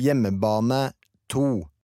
Hjemmebane 2.